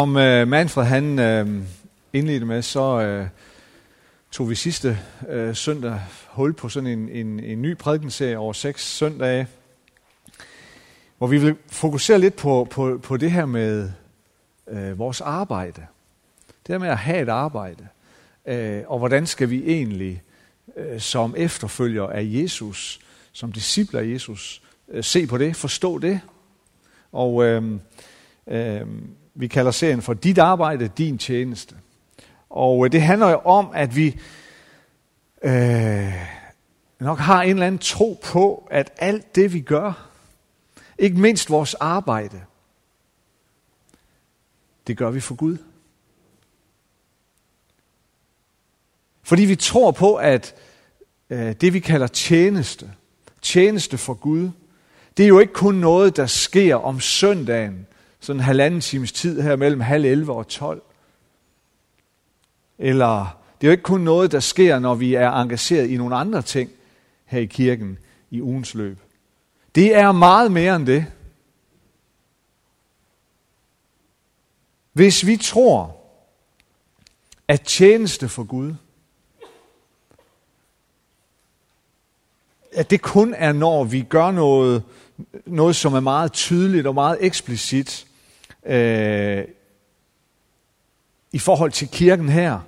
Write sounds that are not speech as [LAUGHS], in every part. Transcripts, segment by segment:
Som uh, øh, Manfred han uh, indledte med, så uh, tog vi sidste uh, søndag hul på sådan en, en, en ny prædikenserie over seks søndage, hvor vi vil fokusere lidt på, på, på det her med uh, vores arbejde. Det her med at have et arbejde. Uh, og hvordan skal vi egentlig uh, som efterfølger af Jesus, som discipler af Jesus, uh, se på det, forstå det. Og uh, uh, vi kalder serien for Dit arbejde, din tjeneste. Og øh, det handler jo om, at vi øh, nok har en eller anden tro på, at alt det vi gør, ikke mindst vores arbejde, det gør vi for Gud. Fordi vi tror på, at øh, det vi kalder tjeneste, tjeneste for Gud, det er jo ikke kun noget, der sker om søndagen, sådan en halvanden times tid her mellem halv 11 og 12. Eller det er jo ikke kun noget, der sker, når vi er engageret i nogle andre ting her i kirken i ugens løb. Det er meget mere end det. Hvis vi tror, at tjeneste for Gud, at det kun er, når vi gør noget, noget som er meget tydeligt og meget eksplicit, øh, i forhold til kirken her,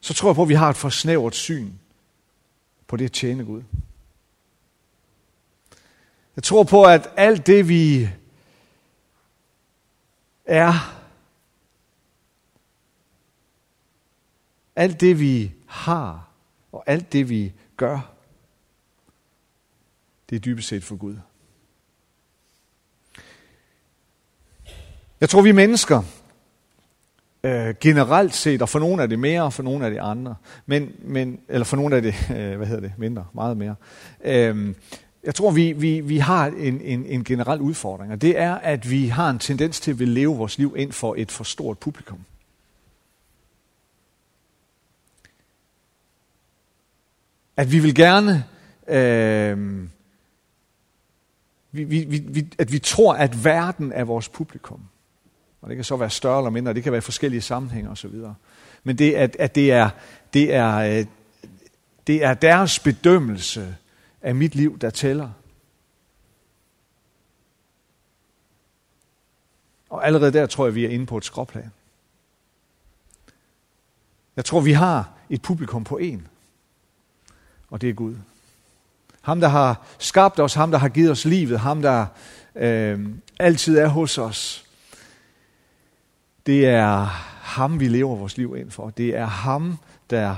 så tror jeg på, at vi har et for snævert syn på det at tjene Gud. Jeg tror på, at alt det vi er, alt det vi har, og alt det vi gør, det er dybest set for Gud. Jeg tror, vi mennesker, øh, generelt set, og for nogle er det mere, og for nogle er det andre, men, men, eller for nogle er det, øh, hvad hedder det, mindre, meget mere. Øh, jeg tror, vi, vi, vi har en, en, en generel udfordring, og det er, at vi har en tendens til at vil leve vores liv ind for et for stort publikum. At vi vil gerne, øh, vi, vi, vi, at vi tror, at verden er vores publikum. Og det kan så være større eller mindre, det kan være forskellige sammenhænge osv. Men det, at, at det, er, det, er, øh, det er deres bedømmelse af mit liv, der tæller. Og allerede der tror jeg, vi er inde på et skråplan. Jeg tror, vi har et publikum på en, og det er Gud. Ham, der har skabt os, ham, der har givet os livet, ham, der øh, altid er hos os, det er ham, vi lever vores liv ind for. Det er ham, der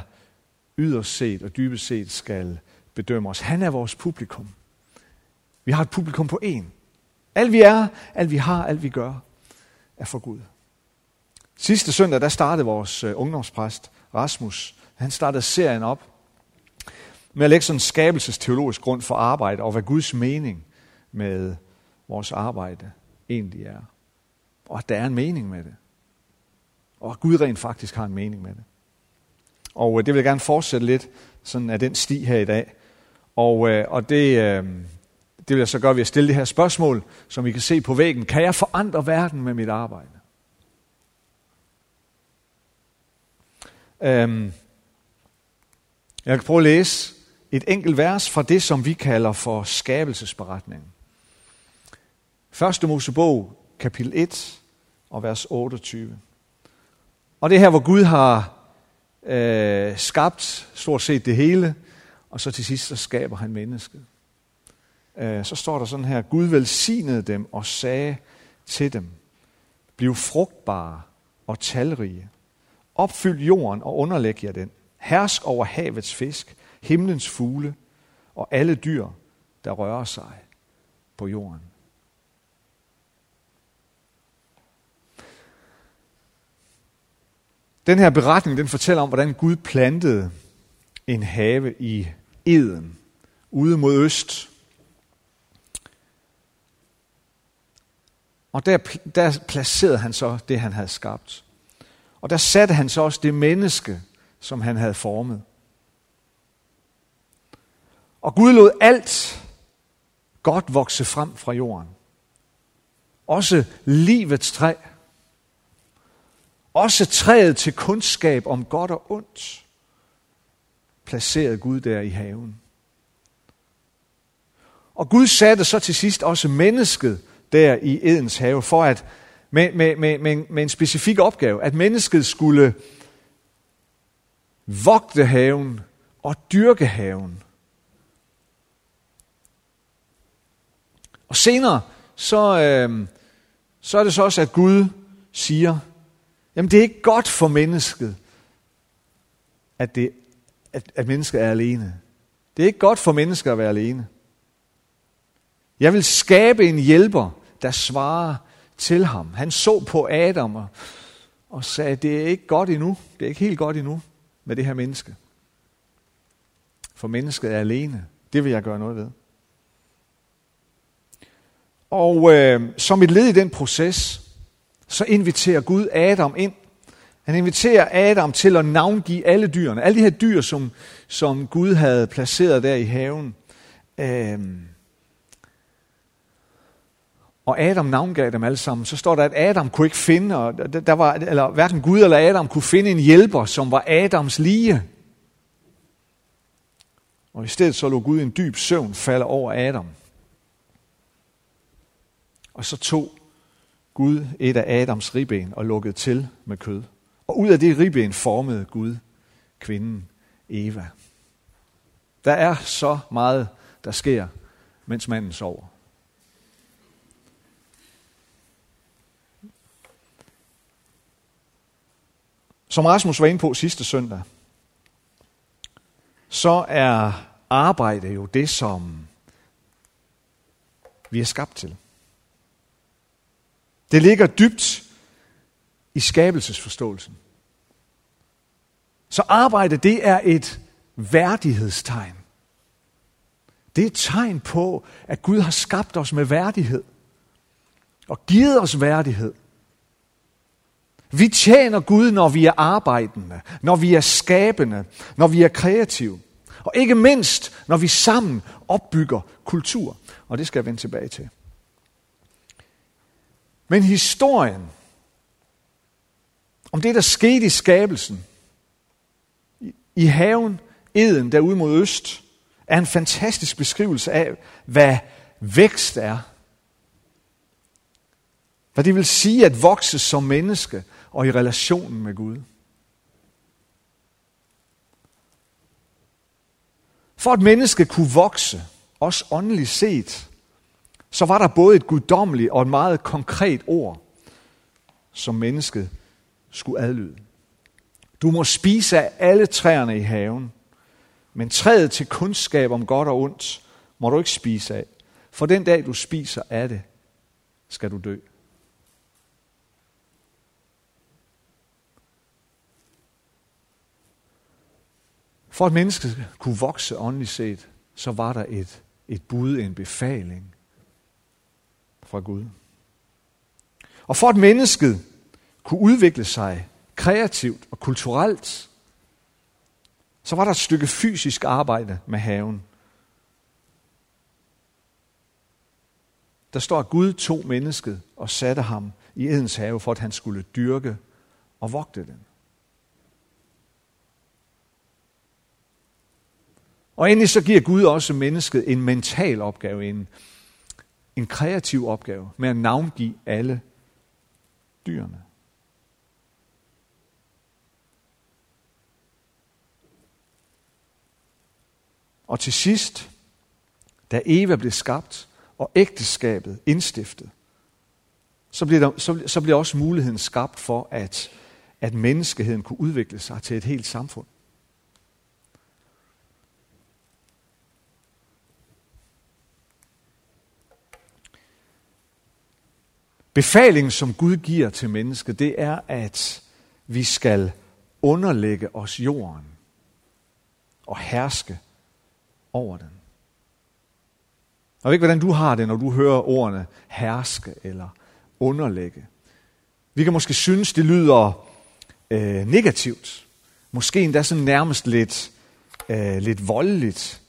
yderst set og dybest set skal bedømme os. Han er vores publikum. Vi har et publikum på én. Alt vi er, alt vi har, alt vi gør, er for Gud. Sidste søndag, der startede vores øh, ungdomspræst, Rasmus. Han startede serien op med at lægge sådan en skabelsesteologisk grund for arbejde, og hvad Guds mening med vores arbejde egentlig er. Og at der er en mening med det. Og at Gud rent faktisk har en mening med det. Og øh, det vil jeg gerne fortsætte lidt sådan af den sti her i dag. Og, øh, og det, øh, det vil jeg så gøre ved at stille det her spørgsmål, som I kan se på væggen. Kan jeg forandre verden med mit arbejde? Øhm, jeg kan prøve at læse et enkelt vers fra det, som vi kalder for skabelsesberetningen. Første Mosebog, kapitel 1 og vers 28. Og det er her, hvor Gud har øh, skabt stort set det hele, og så til sidst så skaber han mennesket. Øh, så står der sådan her, Gud velsignede dem og sagde til dem, bliv frugtbare og talrige. Opfyld jorden og underlæg jer den. Hersk over havets fisk, himlens fugle og alle dyr, der rører sig på jorden. Den her beretning, den fortæller om, hvordan Gud plantede en have i Eden, ude mod øst. Og der, der placerede han så det, han havde skabt. Og der satte han så også det menneske, som han havde formet. Og Gud lod alt godt vokse frem fra jorden. Også livets træ Også træet til kundskab om godt og ondt placerede Gud der i haven. Og Gud satte så til sidst også mennesket der i Edens have, for at med, med, med, med, med en specifik opgave, at mennesket skulle vogte haven og dyrke haven. Og senere, så, øh, så er det så også, at Gud siger, jamen det er ikke godt for mennesket, at, det, at, at mennesket er alene. Det er ikke godt for mennesker at være alene. Jeg vil skabe en hjælper, der svarer til ham. Han så på Adam og, og sagde, det er ikke godt endnu. Det er ikke helt godt endnu med det her menneske. For mennesket er alene. Det vil jeg gøre noget ved. Og øh, som et led i den proces, så inviterer Gud Adam ind. Han inviterer Adam til at navngive alle dyrene. Alle de her dyr, som, som Gud havde placeret der i haven. Øh, og Adam navngav dem alle sammen, så står der, at Adam kunne ikke finde, og der var, eller hverken Gud eller Adam kunne finde en hjælper, som var Adams lige. Og i stedet så lå Gud en dyb søvn falde over Adam. Og så tog Gud et af Adams ribben og lukkede til med kød. Og ud af det ribben formede Gud kvinden Eva. Der er så meget, der sker, mens manden sover. Som Rasmus var inde på sidste søndag, så er arbejde jo det, som vi er skabt til. Det ligger dybt i skabelsesforståelsen. Så arbejde, det er et værdighedstegn. Det er et tegn på, at Gud har skabt os med værdighed. Og givet os værdighed. Vi tjener Gud, når vi er arbejdende, når vi er skabende, når vi er kreative. Og ikke mindst, når vi sammen opbygger kultur. Og det skal jeg vende tilbage til. Men historien om det, der skete i skabelsen, i haven, Eden derude mod øst, er en fantastisk beskrivelse af, hvad vækst er. Hvad det vil sige at vokse som menneske, og i relationen med Gud. For at menneske kunne vokse, også åndeligt set, så var der både et guddommeligt og et meget konkret ord, som mennesket skulle adlyde. Du må spise af alle træerne i haven, men træet til kundskab om godt og ondt må du ikke spise af, for den dag du spiser af det, skal du dø. For at mennesket kunne vokse åndeligt set, så var der et, et bud, en befaling fra Gud. Og for at mennesket kunne udvikle sig kreativt og kulturelt, så var der et stykke fysisk arbejde med haven. Der står, at Gud tog mennesket og satte ham i Edens have, for at han skulle dyrke og vogte den. Og endelig så giver Gud også mennesket en mental opgave, en, en kreativ opgave med at navngive alle dyrene. Og til sidst, da Eva blev skabt, og ægteskabet indstiftet, så bliver, der, så, så bliver også muligheden skabt for, at, at menneskeheden kunne udvikle sig til et helt samfund. Befalingen, som Gud giver til mennesket, det er, at vi skal underlægge os jorden og herske over den. Jeg ved ikke, hvordan du har det, når du hører ordene herske eller underlægge. Vi kan måske synes, det lyder øh, negativt. Måske endda sådan nærmest lidt, øh, lidt voldeligt.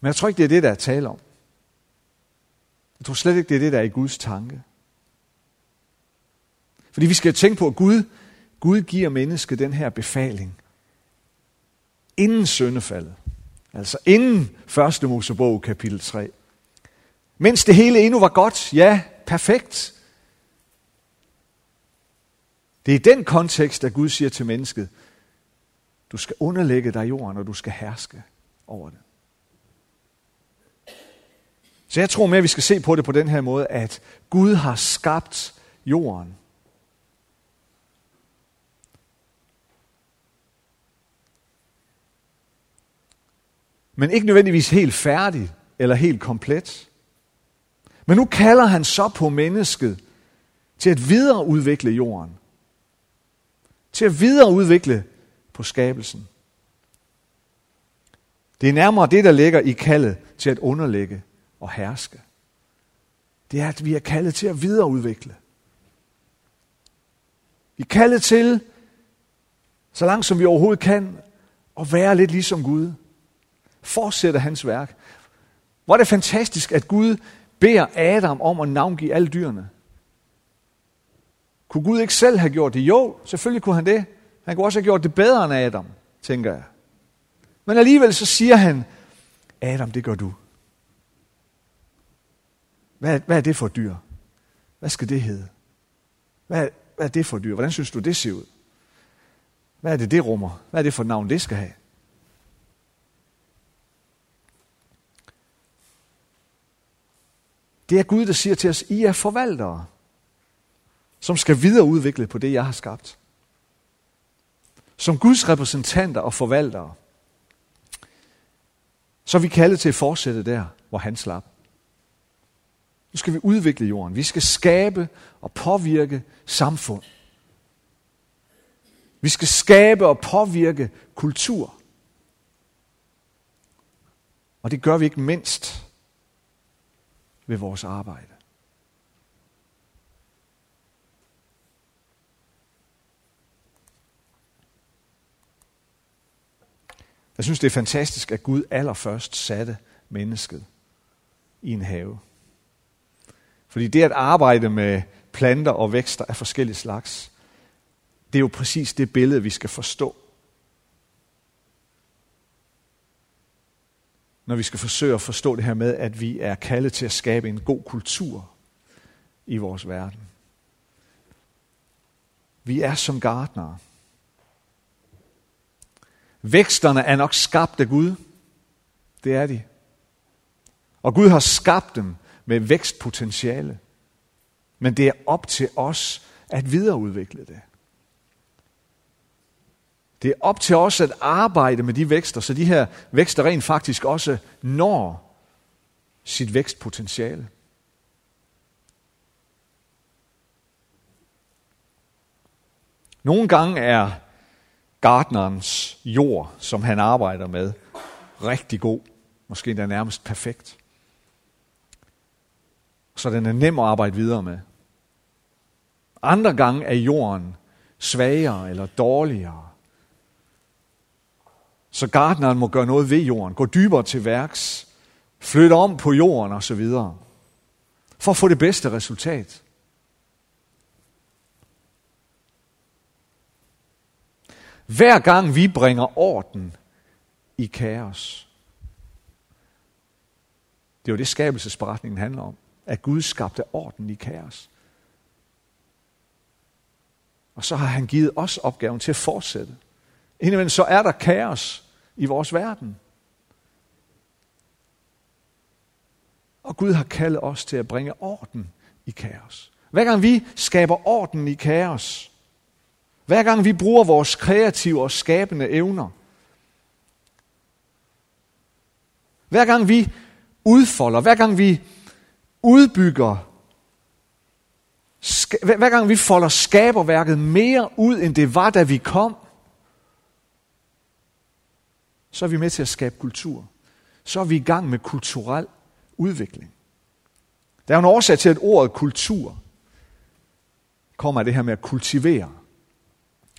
Men jeg tror ikke, det er det, der er tale om. Jeg tror slet ikke, det er det, der er i Guds tanke. Fordi vi skal tænke på, at Gud, Gud giver mennesket den her befaling. Inden søndefaldet. Altså inden første Mosebog kapitel 3. Mens det hele endnu var godt, ja, perfekt. Det er i den kontekst, at Gud siger til mennesket, du skal underlægge dig jorden, og du skal herske over det. Så jeg tror mere, at vi skal se på det på den her måde, at Gud har skabt jorden. Men ikke nødvendigvis helt færdig eller helt komplet. Men nu kalder han så på mennesket til at videreudvikle jorden. Til at videreudvikle på skabelsen. Det er nærmere det, der ligger i kaldet til at underlægge og herske. Det er, at vi er kaldet til at videreudvikle. Vi er kaldet til, så langt som vi overhovedet kan, at være lidt ligesom Gud. Fortsætte hans værk. Hvor er det fantastisk, at Gud beder Adam om at navngive alle dyrene. Kunne Gud ikke selv have gjort det? Jo, selvfølgelig kunne han det. Han kunne også have gjort det bedre end Adam, tænker jeg. Men alligevel så siger han, Adam, det gør du. Hvad, hvad er det for dyr? Hvad skal det hedde? Hvad, hvad er det for dyr? Hvordan synes du, det ser ud? Hvad er det, det rummer? Hvad er det for navn, det skal have? Det er Gud, der siger til os, I er forvaltere, som skal videreudvikle på det, jeg har skabt. Som Guds repræsentanter og forvaltere, så er vi kaldet til at fortsætte der, hvor han slap. Nu skal vi udvikle jorden. Vi skal skabe og påvirke samfund. Vi skal skabe og påvirke kultur. Og det gør vi ikke mindst ved vores arbejde. Jeg synes, det er fantastisk, at Gud allerførst satte mennesket i en have. Fordi det at arbejde med planter og vækster af forskellige slags, det er jo præcis det billede, vi skal forstå. Når vi skal forsøge at forstå det her med, at vi er kaldet til at skabe en god kultur i vores verden. Vi er som gardnere. Væksterne er nok skabt af Gud. Det er de. Og Gud har skabt dem med vækstpotentiale. Men det er op til os at videreudvikle det. Det er op til os at arbejde med de vækster, så de her vækster rent faktisk også når sit vækstpotentiale. Nogle gange er gardnerens jord, som han arbejder med, rigtig god. Måske endda nærmest perfekt. Så den er nem at arbejde videre med. Andre gange er jorden svagere eller dårligere. Så gardneren må gøre noget ved jorden, gå dybere til værks, flytte om på jorden osv. For at få det bedste resultat. Hver gang vi bringer orden i kaos. Det er jo det, skabelsesberetningen handler om. At Gud skabte orden i kaos. Og så har han givet os opgaven til at fortsætte. Indimellem så er der kaos i vores verden. Og Gud har kaldet os til at bringe orden i kaos. Hver gang vi skaber orden i kaos, hver gang vi bruger vores kreative og skabende evner, hver gang vi udfolder, hver gang vi udbygger, hver gang vi folder skaberværket mere ud, end det var, da vi kom, så er vi med til at skabe kultur. Så er vi i gang med kulturel udvikling. Der er en årsag til, at ordet kultur kommer af det her med at kultivere.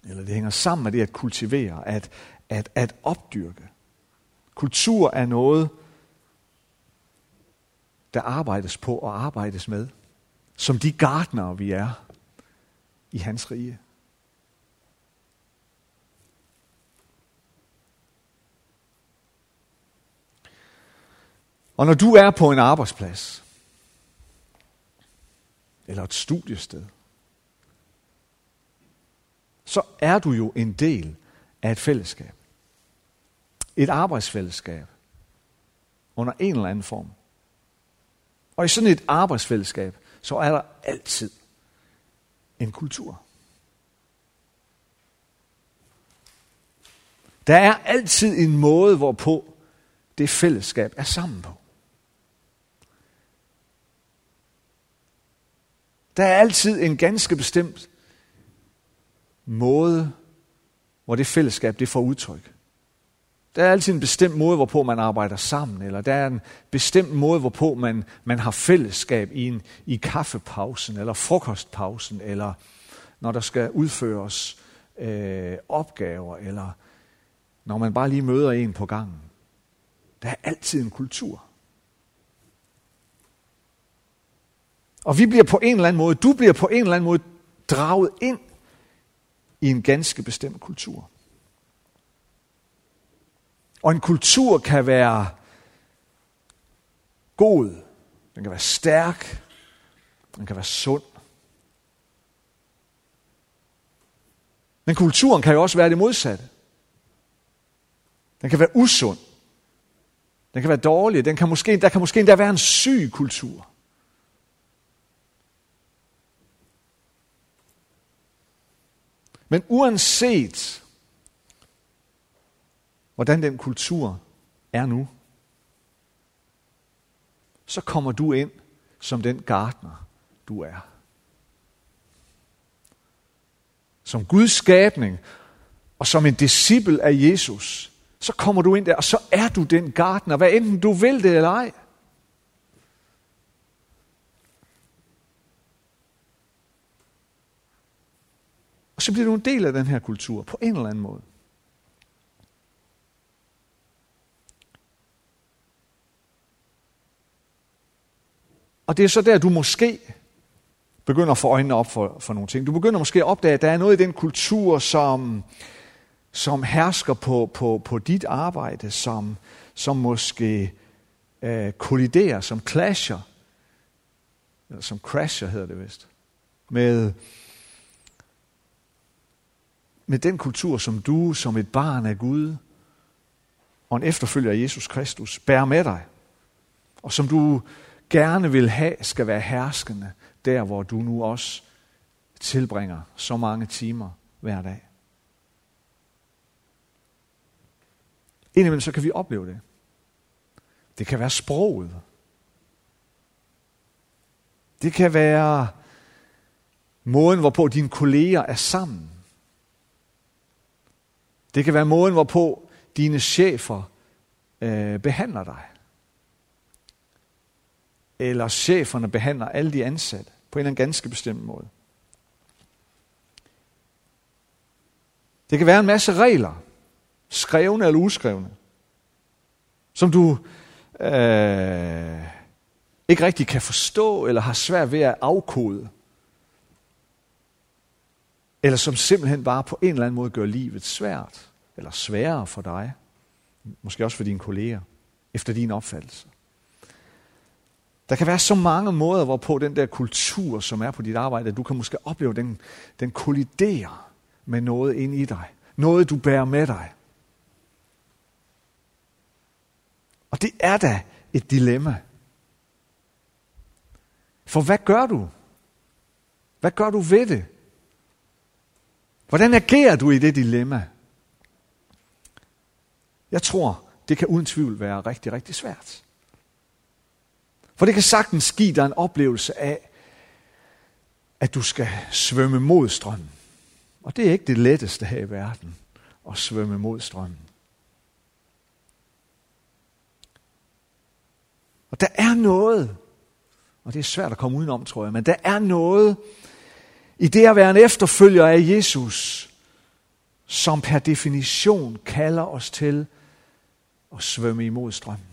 Eller det hænger sammen med det at kultivere, at, at, at opdyrke. Kultur er noget, der arbejdes på og arbejdes med. Som de gardnere vi er. i hans rige. Og når du er på en arbejdsplads, eller et studiested, så er du jo en del af et fællesskab. Et arbejdsfællesskab. Under en eller anden form. Og i sådan et arbejdsfællesskab, så er der altid en kultur. Der er altid en måde, hvorpå det fællesskab er sammen på. Der er altid en ganske bestemt måde, hvor det fællesskab det får udtryk. Der er altid en bestemt måde, hvorpå man arbejder sammen, eller der er en bestemt måde, hvorpå man, man har fællesskab i, en, i kaffepausen, eller frokostpausen, eller når der skal udføres øh, opgaver, eller når man bare lige møder en på gangen. Der er altid en kultur. Og vi bliver på en eller anden måde, du bliver på en eller anden måde draget ind i en ganske bestemt kultur. Og en kultur kan være god, den kan være stærk, den kan være sund. Men kulturen kan jo også være det modsatte. Den kan være usund. Den kan være dårlig. Den kan måske, der kan måske endda være en syg kultur. Men uanset hvordan den kultur er nu, så kommer du ind som den gartner, du er. Som Guds skabning og som en disciple af Jesus, så kommer du ind der, og så er du den gartner, hvad enten du vil det eller ej. Og så bliver du en del af den her kultur på en eller anden måde. Og det er så der, du måske begynder at få øjnene op for, for nogle ting. Du begynder måske at opdage, at der er noget i den kultur, som, som hersker på, på, på dit arbejde, som, som måske øh, kolliderer, som clasher, eller som crasher hedder det vist, med, med den kultur, som du som et barn af Gud og en efterfølger af Jesus Kristus bærer med dig, og som du gerne vil have, skal være herskende der, hvor du nu også tilbringer så mange timer hver dag. Indimellem så kan vi opleve det. Det kan være sproget. Det kan være måden, hvorpå dine kolleger er sammen. Det kan være måden, hvorpå dine chefer øh, behandler dig. Eller cheferne behandler alle de ansatte på en eller anden ganske bestemt måde. Det kan være en masse regler, skrevne eller uskrevne, som du øh, ikke rigtig kan forstå eller har svært ved at afkode. Eller som simpelthen bare på en eller anden måde gør livet svært eller sværere for dig. Måske også for dine kolleger, efter din opfattelse. Der kan være så mange måder, hvorpå den der kultur, som er på dit arbejde, at du kan måske opleve, at den, den kolliderer med noget ind i dig. Noget, du bærer med dig. Og det er da et dilemma. For hvad gør du? Hvad gør du ved det? Hvordan agerer du i det dilemma? Jeg tror, det kan uden tvivl være rigtig, rigtig svært. For det kan sagtens give dig en oplevelse af, at du skal svømme mod strømmen. Og det er ikke det letteste her i verden, at svømme mod strømmen. Og der er noget, og det er svært at komme udenom, tror jeg, men der er noget i det at være en efterfølger af Jesus, som per definition kalder os til at svømme imod strømmen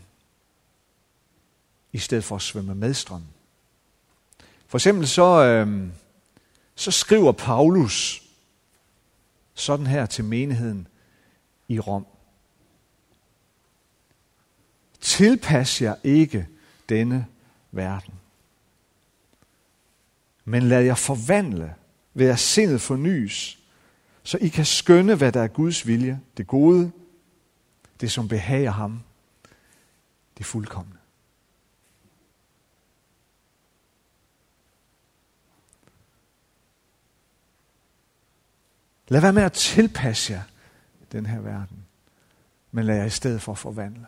i stedet for at svømme med strømmen. For eksempel så, øh, så skriver Paulus sådan her til menigheden i Rom. Tilpas jer ikke denne verden. Men lad jer forvandle ved at sindet fornyes, så I kan skønne, hvad der er Guds vilje, det gode, det som behager ham, det fuldkommende. Lad være med at tilpasse jer den her verden, men lad jer i stedet for forvandle.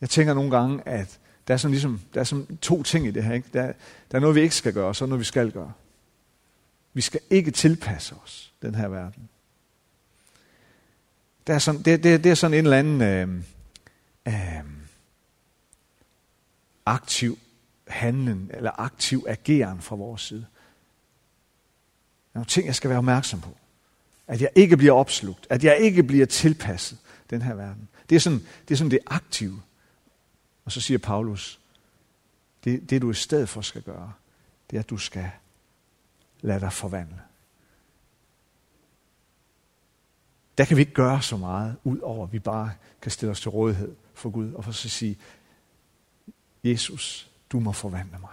Jeg tænker nogle gange, at der er sådan, ligesom, der er sådan to ting i det her. Ikke? Der, der er noget, vi ikke skal gøre, og så noget, vi skal gøre. Vi skal ikke tilpasse os den her verden. Der er sådan, det, det, det er sådan en eller anden øh, øh, aktiv handlen, eller aktiv ageren fra vores side. Der er nogle ting, jeg skal være opmærksom på. At jeg ikke bliver opslugt. At jeg ikke bliver tilpasset den her verden. Det er sådan det, er sådan det aktive. Og så siger Paulus, det, det du i stedet for skal gøre, det er, at du skal lade dig forvandle. Der kan vi ikke gøre så meget, ud over at vi bare kan stille os til rådighed for Gud, og for så sige, Jesus, du må forvandle mig.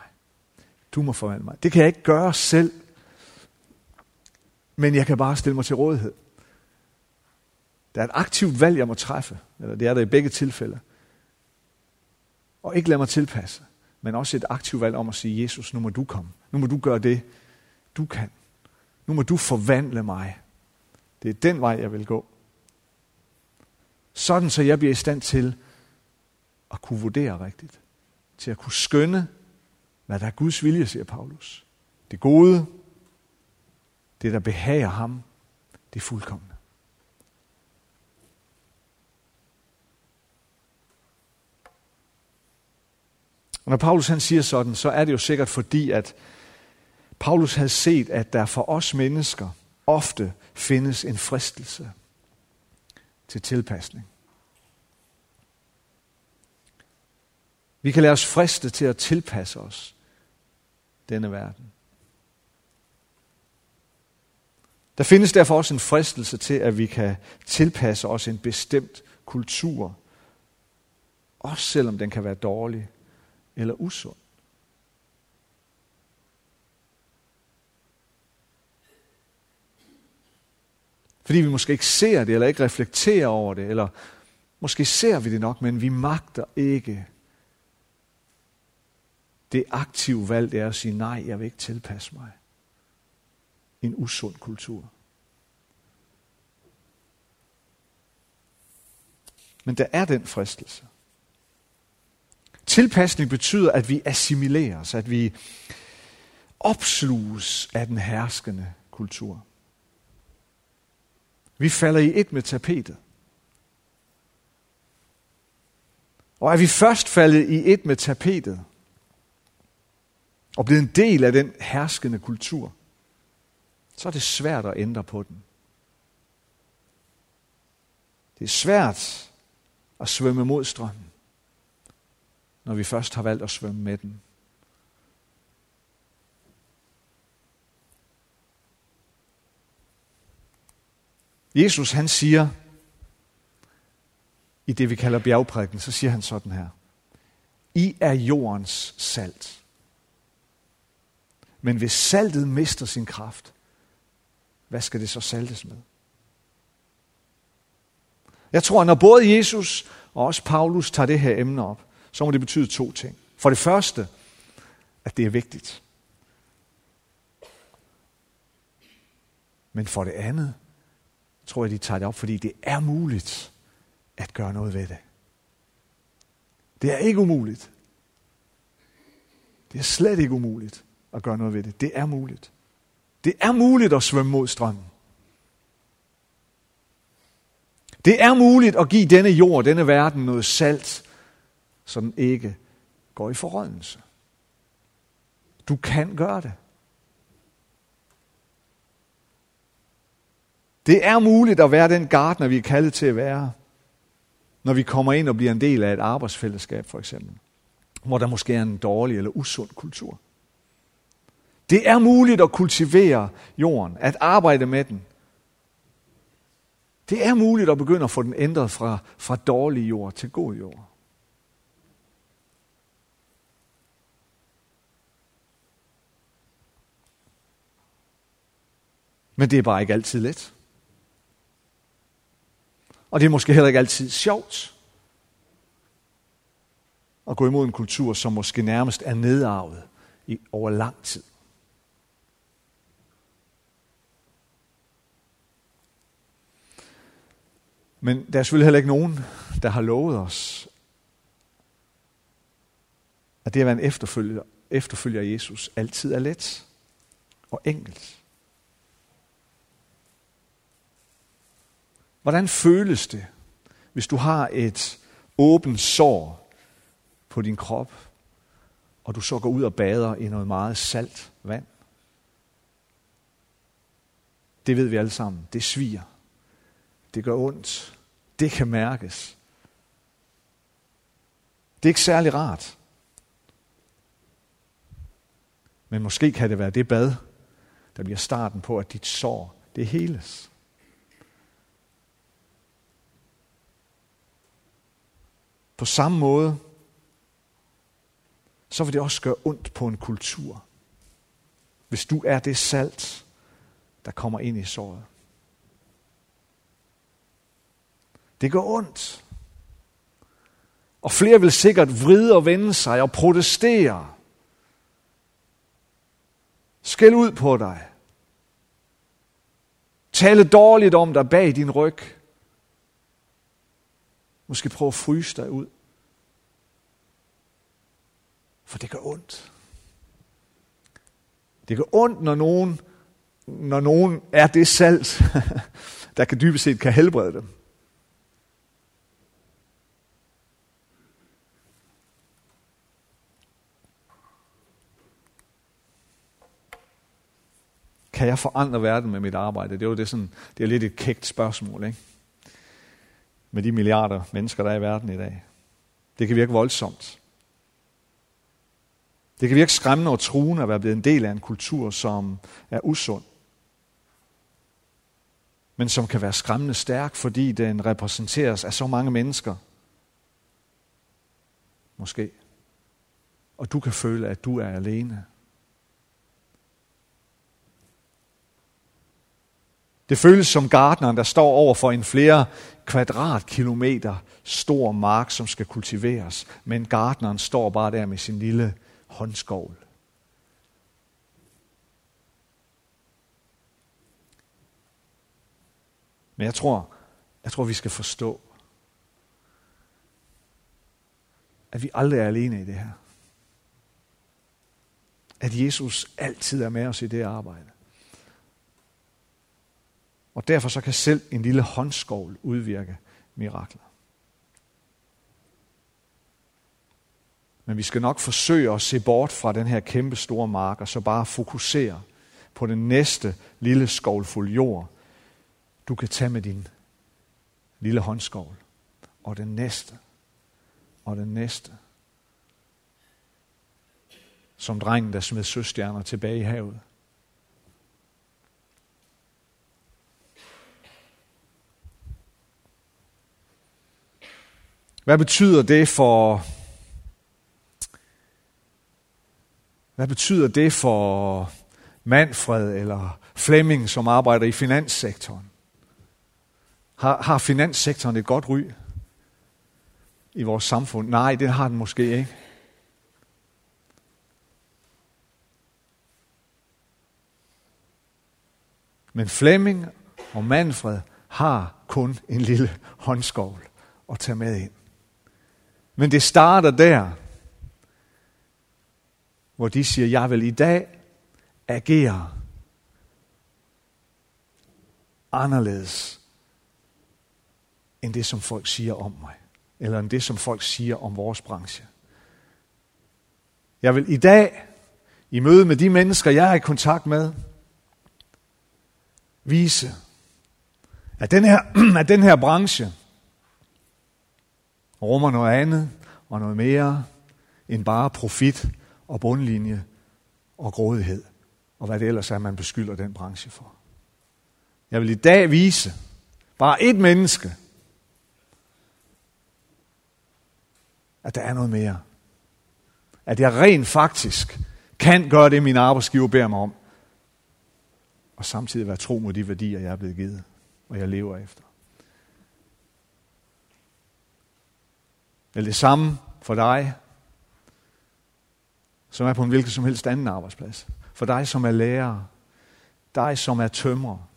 Du må forvandle mig. Det kan jeg ikke gøre selv, men jeg kan bare stille mig til rådighed. Der er et aktivt valg, jeg må træffe, eller det er der i begge tilfælde. Og ikke lade mig tilpasse, men også et aktivt valg om at sige, Jesus, nu må du komme. Nu må du gøre det, du kan. Nu må du forvandle mig. Det er den vej, jeg vil gå. Sådan, så jeg bliver i stand til at kunne vurdere rigtigt. Til at kunne skønne, hvad der er Guds vilje, siger Paulus. Det gode, det der behager ham, det er fuldkommende. Og når Paulus han siger sådan, så er det jo sikkert fordi, at Paulus havde set, at der for os mennesker ofte findes en fristelse til tilpasning. Vi kan lade os friste til at tilpasse os denne verden. Der findes derfor også en fristelse til, at vi kan tilpasse os en bestemt kultur, også selvom den kan være dårlig eller usund. Fordi vi måske ikke ser det, eller ikke reflekterer over det, eller måske ser vi det nok, men vi magter ikke det aktive valg, det er at sige, nej, jeg vil ikke tilpasse mig. En usund kultur. Men der er den fristelse. Tilpasning betyder, at vi assimileres, at vi opsluges af den herskende kultur. Vi falder i et med tapetet. Og er vi først faldet i et med tapetet, og blevet en del af den herskende kultur, så er det svært at ændre på den. Det er svært at svømme mod strømmen når vi først har valgt at svømme med den. Jesus han siger, i det vi kalder bjergprædiken, så siger han sådan her. I er jordens salt. Men hvis saltet mister sin kraft, hvad skal det så saltes med? Jeg tror, at når både Jesus og også Paulus tager det her emne op, så må det betyde to ting. For det første, at det er vigtigt. Men for det andet, tror jeg, de tager det op, fordi det er muligt at gøre noget ved det. Det er ikke umuligt. Det er slet ikke umuligt at gøre noget ved det. Det er muligt. Det er muligt at svømme mod strømmen. Det er muligt at give denne jord, denne verden noget salt, så den ikke går i forrådnelse. Du kan gøre det. Det er muligt at være den gartner, vi er kaldet til at være, når vi kommer ind og bliver en del af et arbejdsfællesskab for eksempel, hvor der måske er en dårlig eller usund kultur. Det er muligt at kultivere jorden, at arbejde med den. Det er muligt at begynde at få den ændret fra, fra dårlig jord til god jord. Men det er bare ikke altid let. Og det er måske heller ikke altid sjovt at gå imod en kultur, som måske nærmest er nedarvet i, over lang tid. Men der er selvfølgelig heller ikke nogen, der har lovet os, at det at være en efterfølger, efterfølger Jesus altid er let og enkelt. Hvordan føles det, hvis du har et åbent sår på din krop, og du så går ud og bader i noget meget salt vand? Det ved vi alle sammen. Det sviger. Det gør ondt. Det kan mærkes. Det er ikke særlig rart. Men måske kan det være det bad, der bliver starten på, at dit sår, det heles. På samme måde, så vil det også gøre ondt på en kultur, hvis du er det salt, der kommer ind i såret. Det gør ondt. Og flere vil sikkert vride og vende sig og protestere. Skæld ud på dig. Tale dårligt om dig bag din ryg. Måske prøve at fryse dig ud. For det gør ondt. Det gør ondt, når nogen, når nogen er det salt, [LAUGHS] der kan dybest set kan helbrede dem. Kan jeg forandre verden med mit arbejde? Det er jo det, sådan, det er lidt et kægt spørgsmål, ikke? Med de milliarder mennesker, der er i verden i dag. Det kan virke voldsomt. Det kan virke skræmmende og truende at være blevet en del af en kultur, som er usund. Men som kan være skræmmende stærk, fordi den repræsenteres af så mange mennesker. Måske. Og du kan føle, at du er alene. Det føles som gardneren, der står over for en flere kvadratkilometer stor mark, som skal kultiveres. Men gardneren står bare der med sin lille håndskovl. Men jeg tror, jeg tror, vi skal forstå, at vi aldrig er alene i det her. At Jesus altid er med os i det arbejde. Og derfor så kan selv en lille håndskovl udvirke mirakler. Men vi skal nok forsøge at se bort fra den her kæmpe store mark, og så bare fokusere på den næste lille skovlfuld jord, du kan tage med din lille håndskovl. Og den næste. Og den næste. Som drengen, der smed søstjerner tilbage i havet. Hvad betyder det for Hvad betyder det for Manfred eller Flemming, som arbejder i finanssektoren? Har, har finanssektoren et godt ry i vores samfund? Nej, det har den måske ikke. Men Flemming og Manfred har kun en lille håndskovl at tage med ind. Men det starter der, hvor de siger, jeg vil i dag agere anderledes end det, som folk siger om mig, eller end det, som folk siger om vores branche. Jeg vil i dag, i møde med de mennesker, jeg er i kontakt med, vise, At den her, [CLEARS THROAT] at den her branche rummer noget andet og noget mere end bare profit og bundlinje og grådighed, og hvad det ellers er, man beskylder den branche for. Jeg vil i dag vise bare et menneske, at der er noget mere. At jeg rent faktisk kan gøre det, min arbejdsgiver beder mig om, og samtidig være tro mod de værdier, jeg er blevet givet, og jeg lever efter. Eller det samme for dig, som er på en hvilken som helst anden arbejdsplads. For dig, som er lærer. Dig, som er tømrer.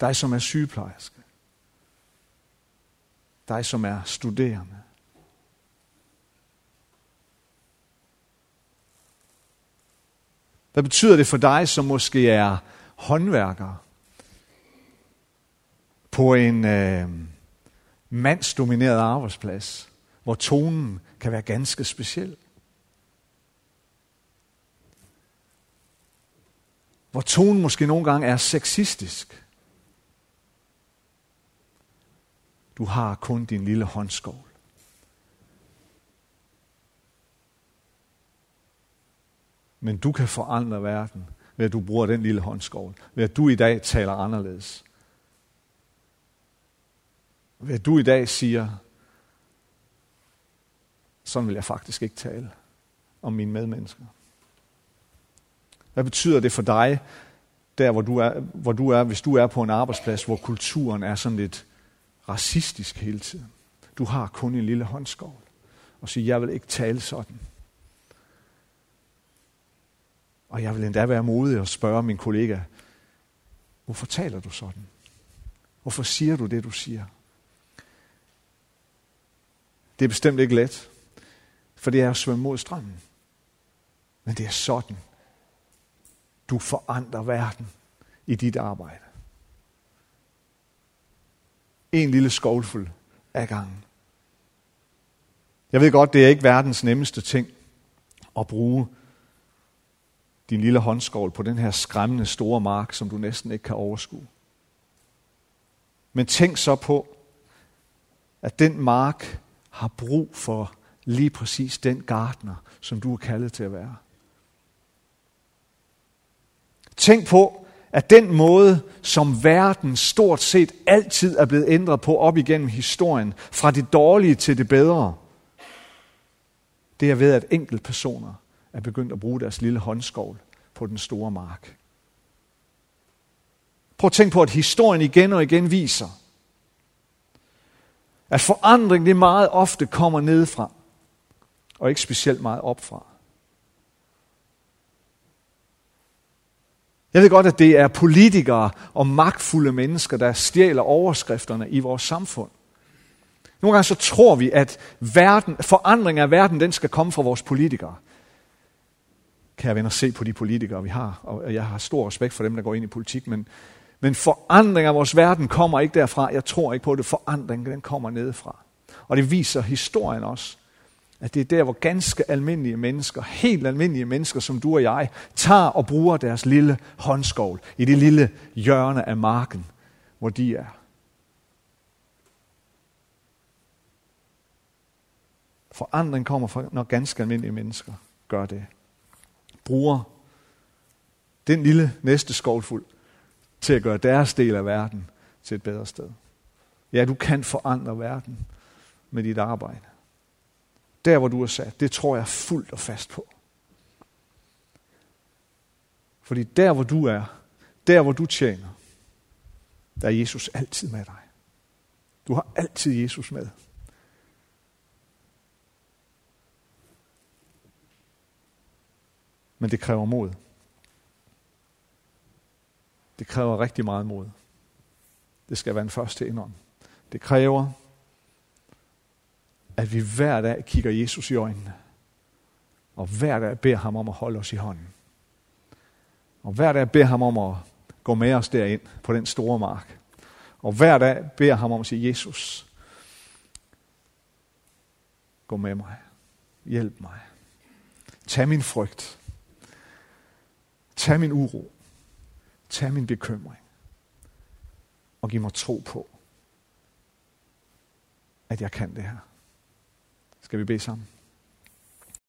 Dig, som er sygeplejerske. Dig, som er studerende. Hvad betyder det for dig, som måske er håndværker på en øh, mandsdomineret arbejdsplads, hvor tonen kan være ganske speciel? Hvor tonen måske nogle gange er sexistisk. Du har kun din lille håndskov. Men du kan forandre verden ved at du bruger den lille håndskål. Ved at du i dag taler anderledes hvad du i dag siger, sådan vil jeg faktisk ikke tale om mine medmennesker. Hvad betyder det for dig, der hvor du, er, hvor du er, hvis du er på en arbejdsplads, hvor kulturen er sådan lidt racistisk hele tiden? Du har kun en lille håndskov Og siger, jeg vil ikke tale sådan. Og jeg vil endda være modig og spørge min kollega, hvorfor taler du sådan? Hvorfor siger du det, du siger? Det er bestemt ikke let, for det er at svømme mod strømmen. Men det er sådan, du forandrer verden i dit arbejde. En lille skovlfuld af gangen. Jeg ved godt, det er ikke verdens nemmeste ting at bruge din lille håndskål på den her skræmmende store mark, som du næsten ikke kan overskue. Men tænk så på, at den mark har brug for lige præcis den gartner, som du er kaldet til at være. Tænk på, at den måde, som verden stort set altid er blevet ændret på op igennem historien, fra det dårlige til det bedre, det er ved, at enkelte personer er begyndt at bruge deres lille håndskovl på den store mark. Prøv at tænke på, at historien igen og igen viser, at forandring det meget ofte kommer nedefra, og ikke specielt meget opfra. Jeg ved godt, at det er politikere og magtfulde mennesker, der stjæler overskrifterne i vores samfund. Nogle gange så tror vi, at verden, forandring af verden, den skal komme fra vores politikere. Kan jeg venner, se på de politikere, vi har. Og jeg har stor respekt for dem, der går ind i politik. Men, men forandring af vores verden kommer ikke derfra. Jeg tror ikke på det. Forandring, den kommer nedefra. Og det viser historien også. At det er der, hvor ganske almindelige mennesker, helt almindelige mennesker som du og jeg, tager og bruger deres lille håndskovl i det lille hjørne af marken, hvor de er. Forandring kommer fra, når ganske almindelige mennesker gør det. Bruger den lille næste skovfuld til at gøre deres del af verden til et bedre sted. Ja, du kan forandre verden med dit arbejde der hvor du er sat, det tror jeg fuldt og fast på. Fordi der hvor du er, der hvor du tjener, der er Jesus altid med dig. Du har altid Jesus med. Men det kræver mod. Det kræver rigtig meget mod. Det skal være den første indånd. Det kræver, at vi hver dag kigger Jesus i øjnene. Og hver dag beder ham om at holde os i hånden. Og hver dag beder ham om at gå med os derind på den store mark. Og hver dag beder ham om at sige, Jesus, gå med mig. Hjælp mig. Tag min frygt. Tag min uro. Tag min bekymring. og giv mig tro på, at jeg kan det her. Skal vi bede sammen?